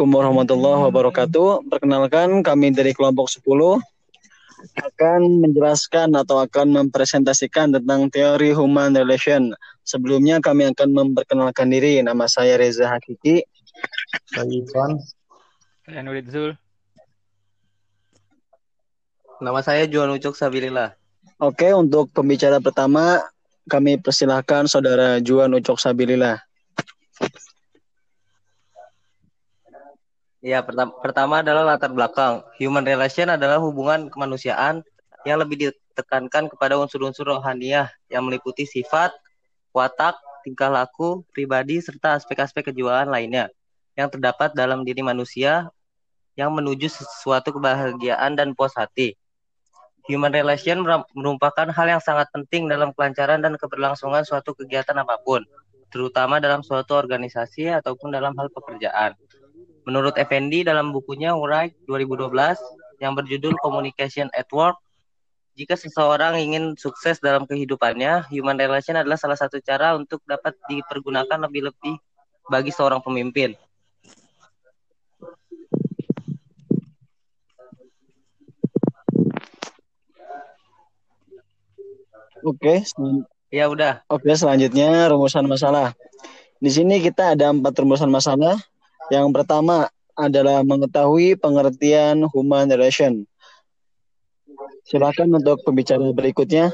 Assalamualaikum warahmatullahi wabarakatuh. Perkenalkan kami dari kelompok 10 akan menjelaskan atau akan mempresentasikan tentang teori human relation. Sebelumnya kami akan memperkenalkan diri. Nama saya Reza Hakiki. Saya Ivan. Saya Nurid Zul. Nama saya Juan Ucok Sabilillah. Oke, untuk pembicara pertama kami persilahkan Saudara Juan Ucok Sabilillah. Ya, pertama, pertama adalah latar belakang. Human relation adalah hubungan kemanusiaan yang lebih ditekankan kepada unsur-unsur rohaniah yang meliputi sifat, watak, tingkah laku, pribadi, serta aspek-aspek kejiwaan lainnya yang terdapat dalam diri manusia yang menuju sesuatu kebahagiaan dan puas hati. Human relation merupakan hal yang sangat penting dalam kelancaran dan keberlangsungan suatu kegiatan apa pun, terutama dalam suatu organisasi ataupun dalam hal pekerjaan. Menurut Effendi dalam bukunya Wright 2012 yang berjudul Communication at Work, jika seseorang ingin sukses dalam kehidupannya, human relation adalah salah satu cara untuk dapat dipergunakan lebih-lebih bagi seorang pemimpin. Oke, ya udah. Oke, selanjutnya rumusan masalah. Di sini kita ada empat rumusan masalah yang pertama adalah mengetahui pengertian human relation. Silakan untuk pembicara berikutnya.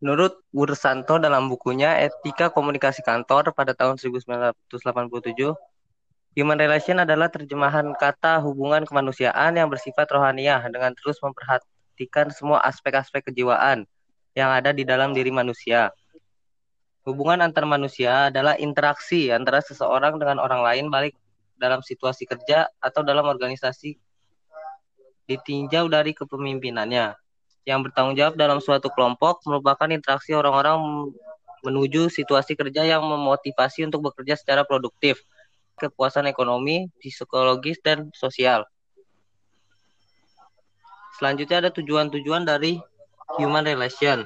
Menurut Wursanto dalam bukunya Etika Komunikasi Kantor pada tahun 1987, human relation adalah terjemahan kata hubungan kemanusiaan yang bersifat rohaniah dengan terus memperhatikan semua aspek-aspek kejiwaan yang ada di dalam diri manusia. Hubungan antar manusia adalah interaksi antara seseorang dengan orang lain baik dalam situasi kerja atau dalam organisasi ditinjau dari kepemimpinannya. Yang bertanggung jawab dalam suatu kelompok merupakan interaksi orang-orang menuju situasi kerja yang memotivasi untuk bekerja secara produktif, kepuasan ekonomi, psikologis, dan sosial. Selanjutnya ada tujuan-tujuan dari human relation.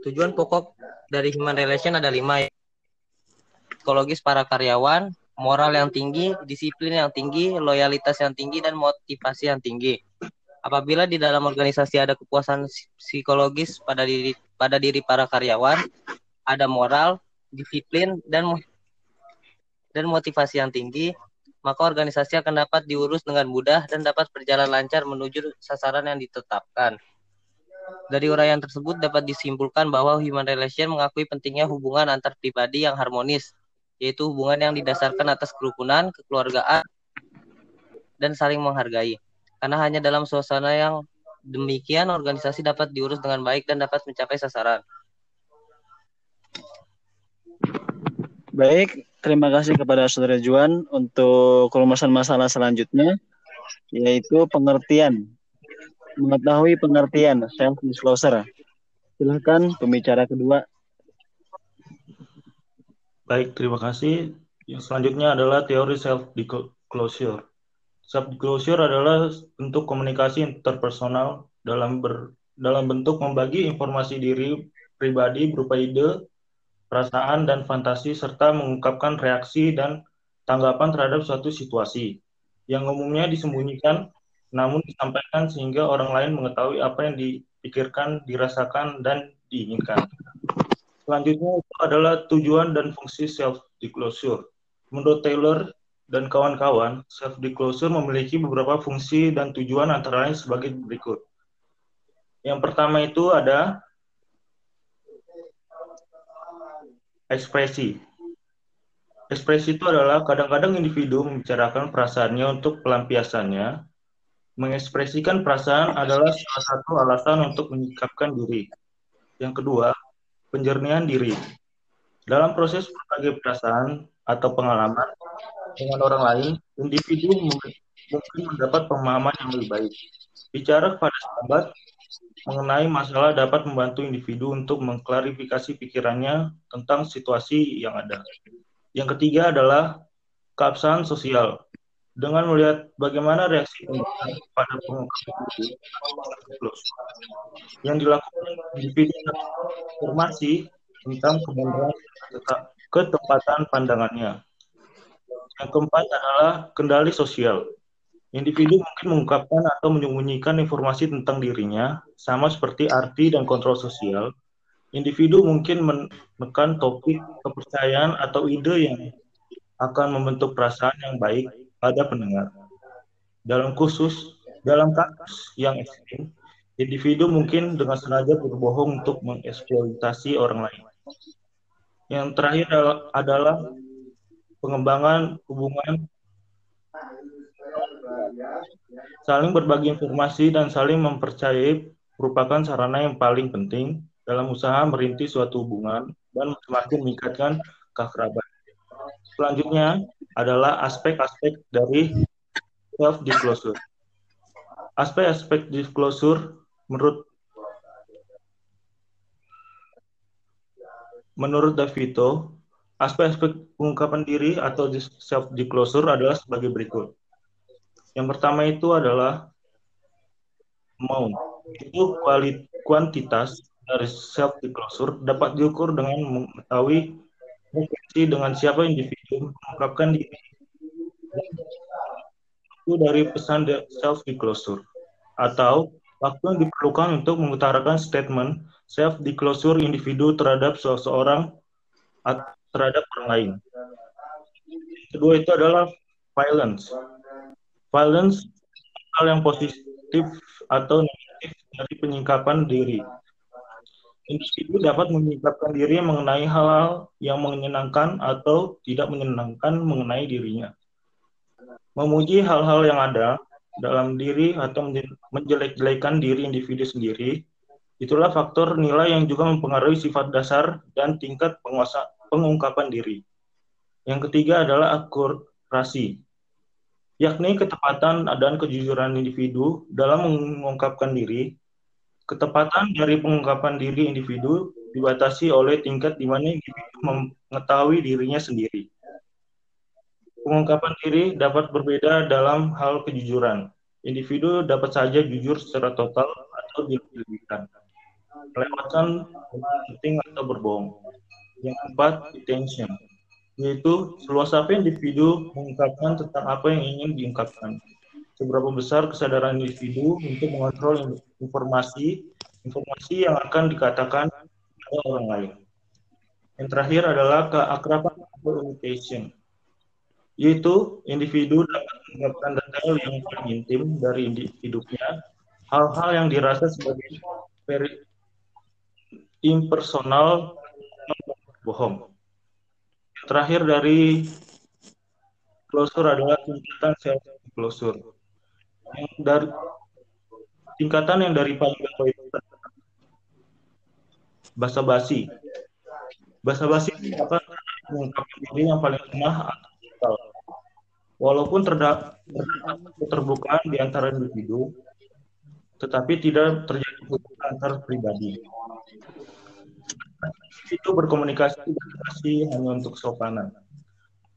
Tujuan pokok dari human relation ada lima. Psikologis para karyawan, moral yang tinggi, disiplin yang tinggi, loyalitas yang tinggi, dan motivasi yang tinggi. Apabila di dalam organisasi ada kepuasan psikologis pada diri pada diri para karyawan, ada moral, disiplin, dan dan motivasi yang tinggi, maka organisasi akan dapat diurus dengan mudah dan dapat berjalan lancar menuju sasaran yang ditetapkan. Dari uraian tersebut dapat disimpulkan bahwa human relation mengakui pentingnya hubungan antar pribadi yang harmonis, yaitu hubungan yang didasarkan atas kerukunan, kekeluargaan, dan saling menghargai. Karena hanya dalam suasana yang demikian organisasi dapat diurus dengan baik dan dapat mencapai sasaran. Baik, terima kasih kepada Saudara Juan untuk rumusan masalah selanjutnya, yaitu pengertian mengetahui pengertian self disclosure. Silahkan pembicara kedua. Baik, terima kasih. Yang selanjutnya adalah teori self disclosure. Self disclosure adalah bentuk komunikasi interpersonal dalam ber, dalam bentuk membagi informasi diri pribadi berupa ide, perasaan dan fantasi serta mengungkapkan reaksi dan tanggapan terhadap suatu situasi yang umumnya disembunyikan namun disampaikan sehingga orang lain mengetahui apa yang dipikirkan, dirasakan, dan diinginkan. Selanjutnya itu adalah tujuan dan fungsi self-disclosure. Menurut Taylor dan kawan-kawan, self-disclosure memiliki beberapa fungsi dan tujuan antara lain sebagai berikut. Yang pertama itu ada ekspresi. Ekspresi itu adalah kadang-kadang individu membicarakan perasaannya untuk pelampiasannya, Mengekspresikan perasaan adalah salah satu alasan untuk menyikapkan diri. Yang kedua, penjernihan diri. Dalam proses berbagai perasaan atau pengalaman dengan orang lain, individu mungkin mendapat pemahaman yang lebih baik. Bicara kepada sahabat mengenai masalah dapat membantu individu untuk mengklarifikasi pikirannya tentang situasi yang ada. Yang ketiga adalah keabsahan sosial dengan melihat bagaimana reaksi pada pengungkapan yang dilakukan individu informasi tentang kebenaran ketepatan pandangannya. Yang keempat adalah kendali sosial. Individu mungkin mengungkapkan atau menyembunyikan informasi tentang dirinya, sama seperti arti dan kontrol sosial. Individu mungkin menekan topik kepercayaan atau ide yang akan membentuk perasaan yang baik pada pendengar. Dalam khusus, dalam kasus yang ekstrim, individu mungkin dengan sengaja berbohong untuk mengeksploitasi orang lain. Yang terakhir adalah pengembangan hubungan Saling berbagi informasi dan saling mempercayai merupakan sarana yang paling penting dalam usaha merintis suatu hubungan dan semakin meningkatkan kekerabat. Selanjutnya adalah aspek-aspek dari self disclosure. Aspek-aspek disclosure menurut menurut Davito, aspek-aspek pengungkapan diri atau self disclosure adalah sebagai berikut. Yang pertama itu adalah amount. Itu kualit kuantitas dari self disclosure dapat diukur dengan mengetahui frekuensi dengan siapa individu mengungkapkan diri. Itu dari pesan self disclosure atau waktu yang diperlukan untuk mengutarakan statement self disclosure individu terhadap seseorang atau terhadap orang lain. Kedua itu adalah violence Violence hal yang positif atau negatif dari penyingkapan diri. Individu dapat menyingkapkan diri mengenai hal-hal yang menyenangkan atau tidak menyenangkan mengenai dirinya. Memuji hal-hal yang ada dalam diri atau menjelek-jelekan diri individu sendiri, itulah faktor nilai yang juga mempengaruhi sifat dasar dan tingkat penguasa, pengungkapan diri. Yang ketiga adalah akurasi yakni ketepatan dan kejujuran individu dalam mengungkapkan diri. Ketepatan dari pengungkapan diri individu dibatasi oleh tingkat di mana individu mengetahui dirinya sendiri. Pengungkapan diri dapat berbeda dalam hal kejujuran. Individu dapat saja jujur secara total atau dilebihkan, melewatkan penting atau berbohong. Yang keempat, intention yaitu seluas apa individu mengungkapkan tentang apa yang ingin diungkapkan. Seberapa besar kesadaran individu untuk mengontrol informasi informasi yang akan dikatakan oleh orang lain. Yang terakhir adalah keakraban atau imitation, yaitu individu dapat mengungkapkan detail yang paling intim dari hidupnya, hal-hal yang dirasa sebagai very impersonal bohong. Terakhir dari closure adalah tingkatan self closure. Yang dari tingkatan yang dari paling bawah itu bahasa basi. Bahasa basi apa mengungkapkan diri yang paling lemah Walaupun terdapat keterbukaan di antara individu, tetapi tidak terjadi hubungan antar pribadi itu berkomunikasi hanya untuk sopanan.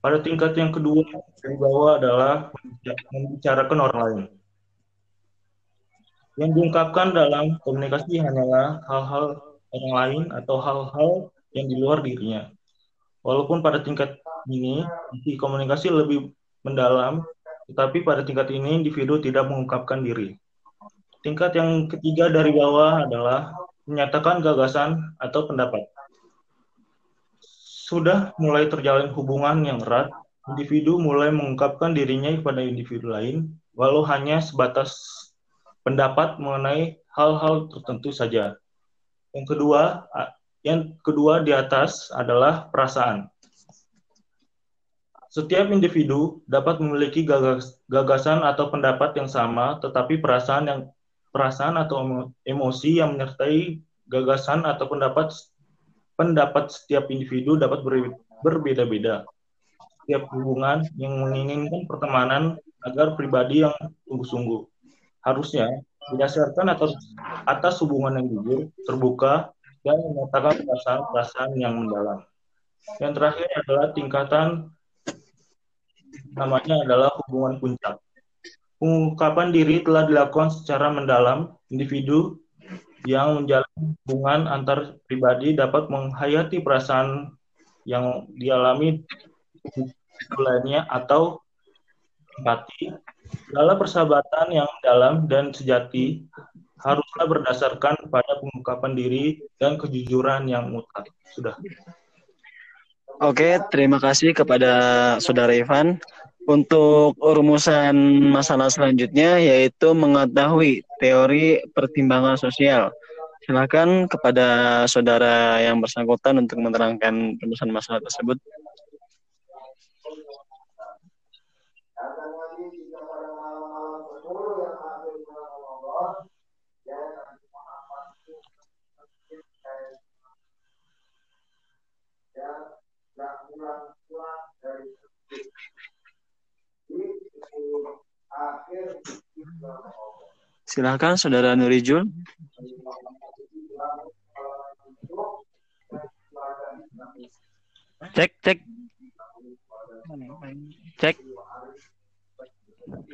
Pada tingkat yang kedua dari bawah adalah membicarakan orang lain. Yang diungkapkan dalam komunikasi hanyalah hal-hal orang lain atau hal-hal yang di luar dirinya. Walaupun pada tingkat ini komunikasi lebih mendalam, tetapi pada tingkat ini individu tidak mengungkapkan diri. Tingkat yang ketiga dari bawah adalah menyatakan gagasan atau pendapat sudah mulai terjalin hubungan yang erat, individu mulai mengungkapkan dirinya kepada individu lain, walau hanya sebatas pendapat mengenai hal-hal tertentu saja. Yang kedua, yang kedua di atas adalah perasaan. Setiap individu dapat memiliki gagasan atau pendapat yang sama, tetapi perasaan yang perasaan atau emosi yang menyertai gagasan atau pendapat pendapat setiap individu dapat berbeda-beda. Setiap hubungan yang menginginkan pertemanan agar pribadi yang sungguh-sungguh. Harusnya berdasarkan atas, atas hubungan yang jujur, terbuka, dan menyatakan perasaan-perasaan yang mendalam. Yang terakhir adalah tingkatan namanya adalah hubungan puncak. Pengungkapan diri telah dilakukan secara mendalam, individu yang menjalin hubungan antar pribadi dapat menghayati perasaan yang dialami lainnya atau empati dalam persahabatan yang dalam dan sejati haruslah berdasarkan pada pengungkapan diri dan kejujuran yang mutlak. Sudah. Oke, terima kasih kepada Saudara Ivan. Untuk rumusan masalah selanjutnya yaitu mengetahui teori pertimbangan sosial. Silakan kepada saudara yang bersangkutan untuk menerangkan rumusan masalah tersebut. Silakan Saudara Nurijul. Cek, cek. Cek.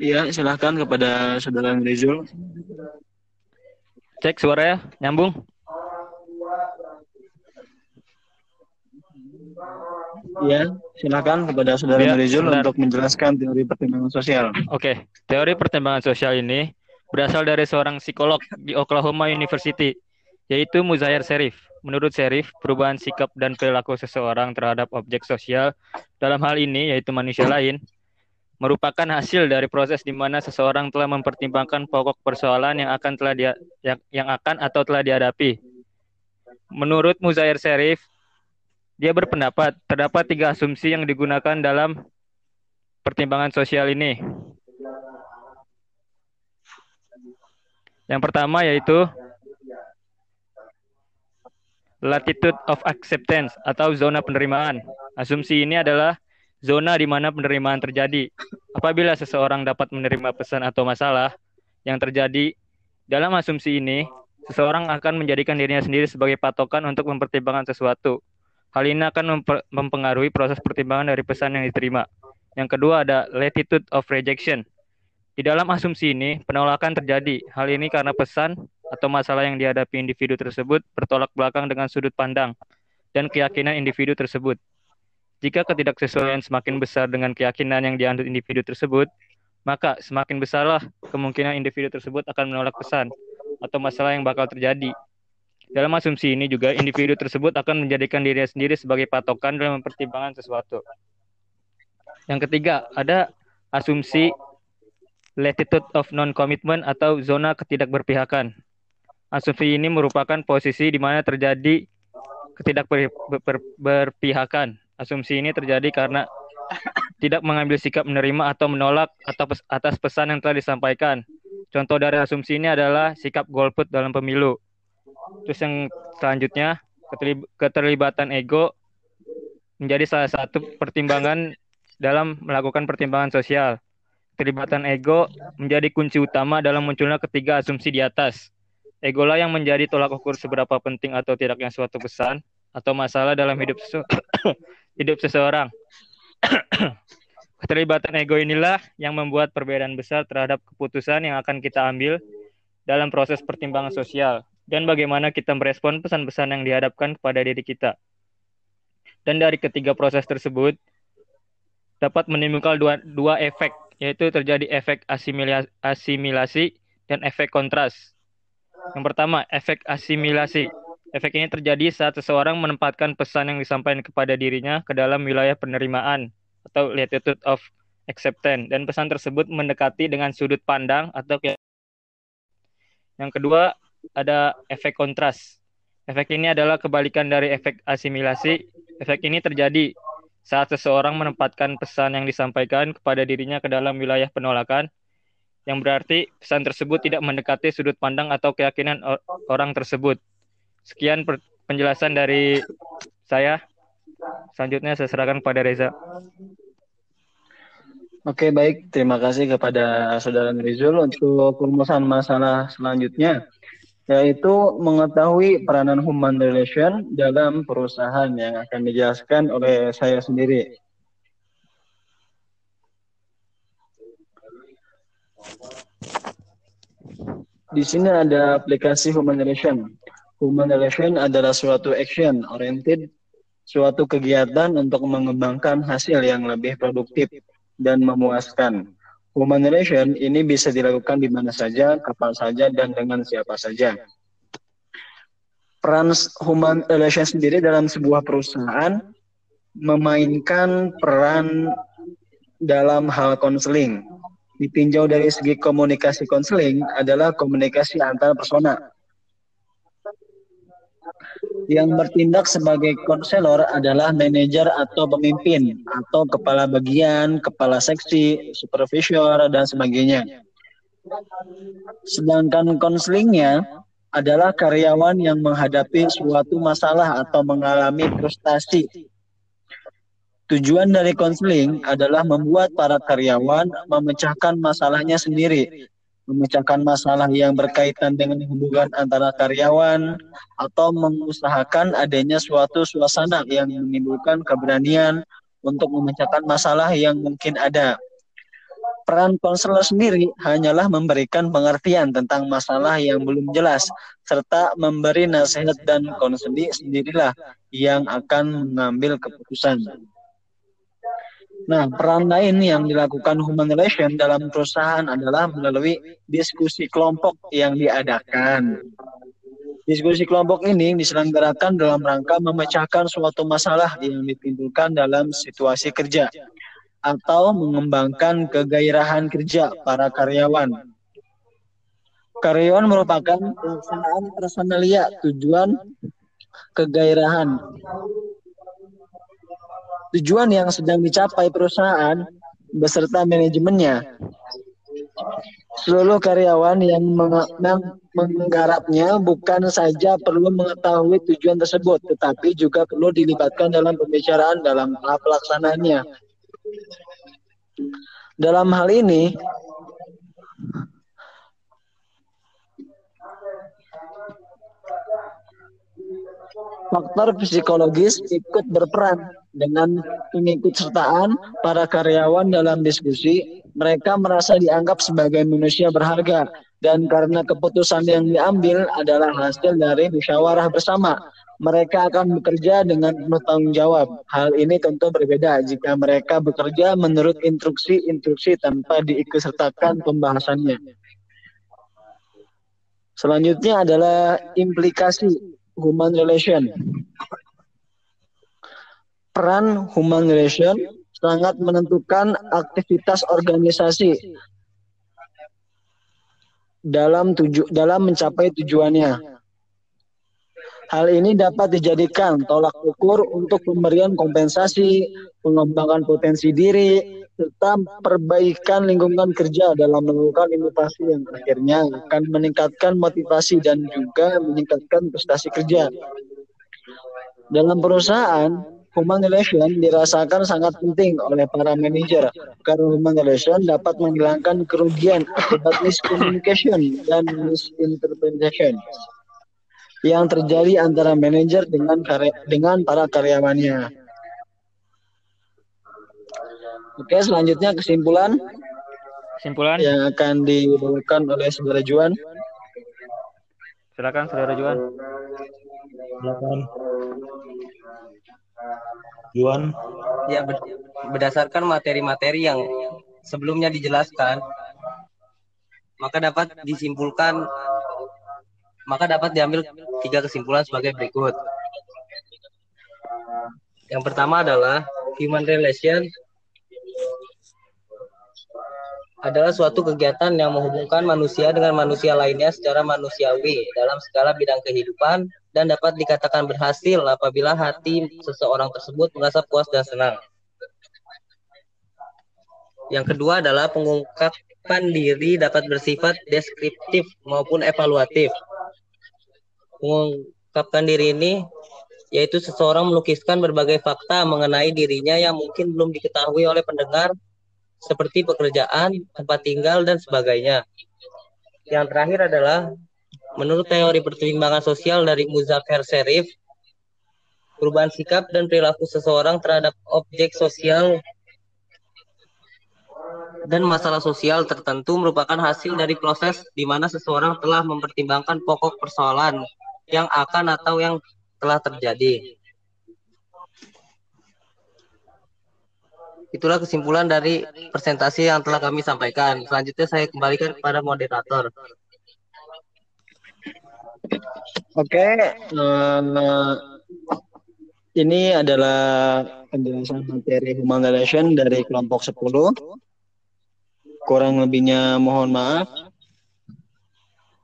Iya, silakan kepada Saudara Nurijul. Cek suara ya, nyambung. Iya, silakan kepada Saudara Ya, untuk menjelaskan teori pertimbangan sosial. Oke, teori pertimbangan sosial ini berasal dari seorang psikolog di Oklahoma University, yaitu Muzair Sherif. Menurut Sherif, perubahan sikap dan perilaku seseorang terhadap objek sosial dalam hal ini yaitu manusia lain merupakan hasil dari proses di mana seseorang telah mempertimbangkan pokok persoalan yang akan telah dia yang, yang akan atau telah dihadapi. Menurut Muzair Sherif, dia berpendapat terdapat tiga asumsi yang digunakan dalam pertimbangan sosial ini. Yang pertama yaitu latitude of acceptance atau zona penerimaan. Asumsi ini adalah zona di mana penerimaan terjadi. Apabila seseorang dapat menerima pesan atau masalah yang terjadi dalam asumsi ini, seseorang akan menjadikan dirinya sendiri sebagai patokan untuk mempertimbangkan sesuatu. Hal ini akan mempengaruhi proses pertimbangan dari pesan yang diterima. Yang kedua ada latitude of rejection. Di dalam asumsi ini, penolakan terjadi. Hal ini karena pesan atau masalah yang dihadapi individu tersebut bertolak belakang dengan sudut pandang dan keyakinan individu tersebut. Jika ketidaksesuaian semakin besar dengan keyakinan yang dianut individu tersebut, maka semakin besarlah kemungkinan individu tersebut akan menolak pesan atau masalah yang bakal terjadi. Dalam asumsi ini juga individu tersebut akan menjadikan dirinya sendiri sebagai patokan dalam mempertimbangkan sesuatu. Yang ketiga, ada asumsi latitude of non-commitment atau zona ketidakberpihakan. Asumsi ini merupakan posisi di mana terjadi ketidakberpihakan. Asumsi ini terjadi karena tidak mengambil sikap menerima atau menolak atau atas pesan yang telah disampaikan. Contoh dari asumsi ini adalah sikap golput dalam pemilu. Terus yang selanjutnya keterlib- keterlibatan ego menjadi salah satu pertimbangan dalam melakukan pertimbangan sosial. Keterlibatan ego menjadi kunci utama dalam munculnya ketiga asumsi di atas. Ego lah yang menjadi tolak ukur seberapa penting atau tidaknya suatu pesan atau masalah dalam hidup sese- hidup seseorang. Keterlibatan ego inilah yang membuat perbedaan besar terhadap keputusan yang akan kita ambil dalam proses pertimbangan sosial dan bagaimana kita merespon pesan-pesan yang dihadapkan kepada diri kita. Dan dari ketiga proses tersebut dapat menimbulkan dua, dua efek, yaitu terjadi efek asimilasi, asimilasi dan efek kontras. Yang pertama, efek asimilasi. Efek ini terjadi saat seseorang menempatkan pesan yang disampaikan kepada dirinya ke dalam wilayah penerimaan atau latitude of acceptance dan pesan tersebut mendekati dengan sudut pandang atau yang kedua ada efek kontras. Efek ini adalah kebalikan dari efek asimilasi. Efek ini terjadi saat seseorang menempatkan pesan yang disampaikan kepada dirinya ke dalam wilayah penolakan, yang berarti pesan tersebut tidak mendekati sudut pandang atau keyakinan or- orang tersebut. Sekian penjelasan dari saya. Selanjutnya saya serahkan kepada Reza. Oke, baik. Terima kasih kepada Saudara Nurizul untuk rumusan masalah selanjutnya, yaitu mengetahui peranan human relation dalam perusahaan yang akan dijelaskan oleh saya sendiri. Di sini ada aplikasi human relation. Human relation adalah suatu action oriented, suatu kegiatan untuk mengembangkan hasil yang lebih produktif dan memuaskan. Human relation ini bisa dilakukan di mana saja, kapan saja, dan dengan siapa saja. Peran human relation sendiri dalam sebuah perusahaan memainkan peran dalam hal konseling. Ditinjau dari segi komunikasi konseling adalah komunikasi antar persona. Yang bertindak sebagai konselor adalah manajer atau pemimpin atau kepala bagian, kepala seksi, supervisor dan sebagainya. Sedangkan konselingnya adalah karyawan yang menghadapi suatu masalah atau mengalami frustasi Tujuan dari konseling adalah membuat para karyawan memecahkan masalahnya sendiri, memecahkan masalah yang berkaitan dengan hubungan antara karyawan, atau mengusahakan adanya suatu suasana yang menimbulkan keberanian untuk memecahkan masalah yang mungkin ada. Peran konselor sendiri hanyalah memberikan pengertian tentang masalah yang belum jelas, serta memberi nasihat dan konseli sendirilah yang akan mengambil keputusan. Nah, peran lain yang dilakukan human relation dalam perusahaan adalah melalui diskusi kelompok yang diadakan. Diskusi kelompok ini diselenggarakan dalam rangka memecahkan suatu masalah yang ditimbulkan dalam situasi kerja atau mengembangkan kegairahan kerja para karyawan. Karyawan merupakan pelaksanaan personalia tujuan kegairahan tujuan yang sedang dicapai perusahaan beserta manajemennya. Seluruh karyawan yang menggarapnya bukan saja perlu mengetahui tujuan tersebut, tetapi juga perlu dilibatkan dalam pembicaraan dalam pelaksanaannya. Dalam hal ini, faktor psikologis ikut berperan dengan pengikut sertaan para karyawan dalam diskusi, mereka merasa dianggap sebagai manusia berharga dan karena keputusan yang diambil adalah hasil dari musyawarah bersama. Mereka akan bekerja dengan penuh tanggung jawab. Hal ini tentu berbeda jika mereka bekerja menurut instruksi-instruksi tanpa diikutsertakan pembahasannya. Selanjutnya adalah implikasi human relation peran human relation sangat menentukan aktivitas organisasi dalam tuju dalam mencapai tujuannya. Hal ini dapat dijadikan tolak ukur untuk pemberian kompensasi, pengembangan potensi diri, serta perbaikan lingkungan kerja dalam melakukan inovasi yang akhirnya akan meningkatkan motivasi dan juga meningkatkan prestasi kerja. Dalam perusahaan, human relation dirasakan sangat penting oleh para manajer karena human relation dapat menghilangkan kerugian akibat miscommunication dan misinterpretation yang terjadi antara manajer dengan karya, dengan para karyawannya. Oke, selanjutnya kesimpulan kesimpulan yang akan dibawakan oleh saudara Juan. Silakan saudara Juan. Silakan. Yuan. Ya, berdasarkan materi-materi yang sebelumnya dijelaskan, maka dapat disimpulkan, maka dapat diambil tiga kesimpulan sebagai berikut. Yang pertama adalah human relation adalah suatu kegiatan yang menghubungkan manusia dengan manusia lainnya secara manusiawi dalam segala bidang kehidupan dan dapat dikatakan berhasil apabila hati seseorang tersebut merasa puas dan senang. Yang kedua adalah pengungkapan diri dapat bersifat deskriptif maupun evaluatif. Mengungkapkan diri ini yaitu seseorang melukiskan berbagai fakta mengenai dirinya yang mungkin belum diketahui oleh pendengar seperti pekerjaan, tempat tinggal, dan sebagainya. Yang terakhir adalah menurut teori pertimbangan sosial dari Muzaffar Sherif, perubahan sikap dan perilaku seseorang terhadap objek sosial dan masalah sosial tertentu merupakan hasil dari proses di mana seseorang telah mempertimbangkan pokok persoalan yang akan atau yang telah terjadi. Itulah kesimpulan dari presentasi yang telah kami sampaikan. Selanjutnya saya kembalikan kepada moderator. Oke, uh, ini adalah penjelasan materi human relation dari kelompok 10. Kurang lebihnya mohon maaf.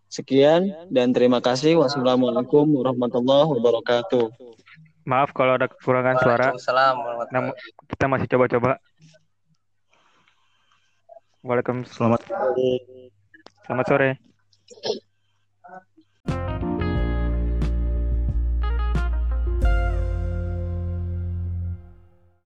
Sekian dan terima kasih. Wassalamualaikum warahmatullahi wabarakatuh. Maaf kalau ada kekurangan suara. Waalaikumsalam Namun kita masih coba-coba. Waalaikumsalam. Selamat Selamat sore. you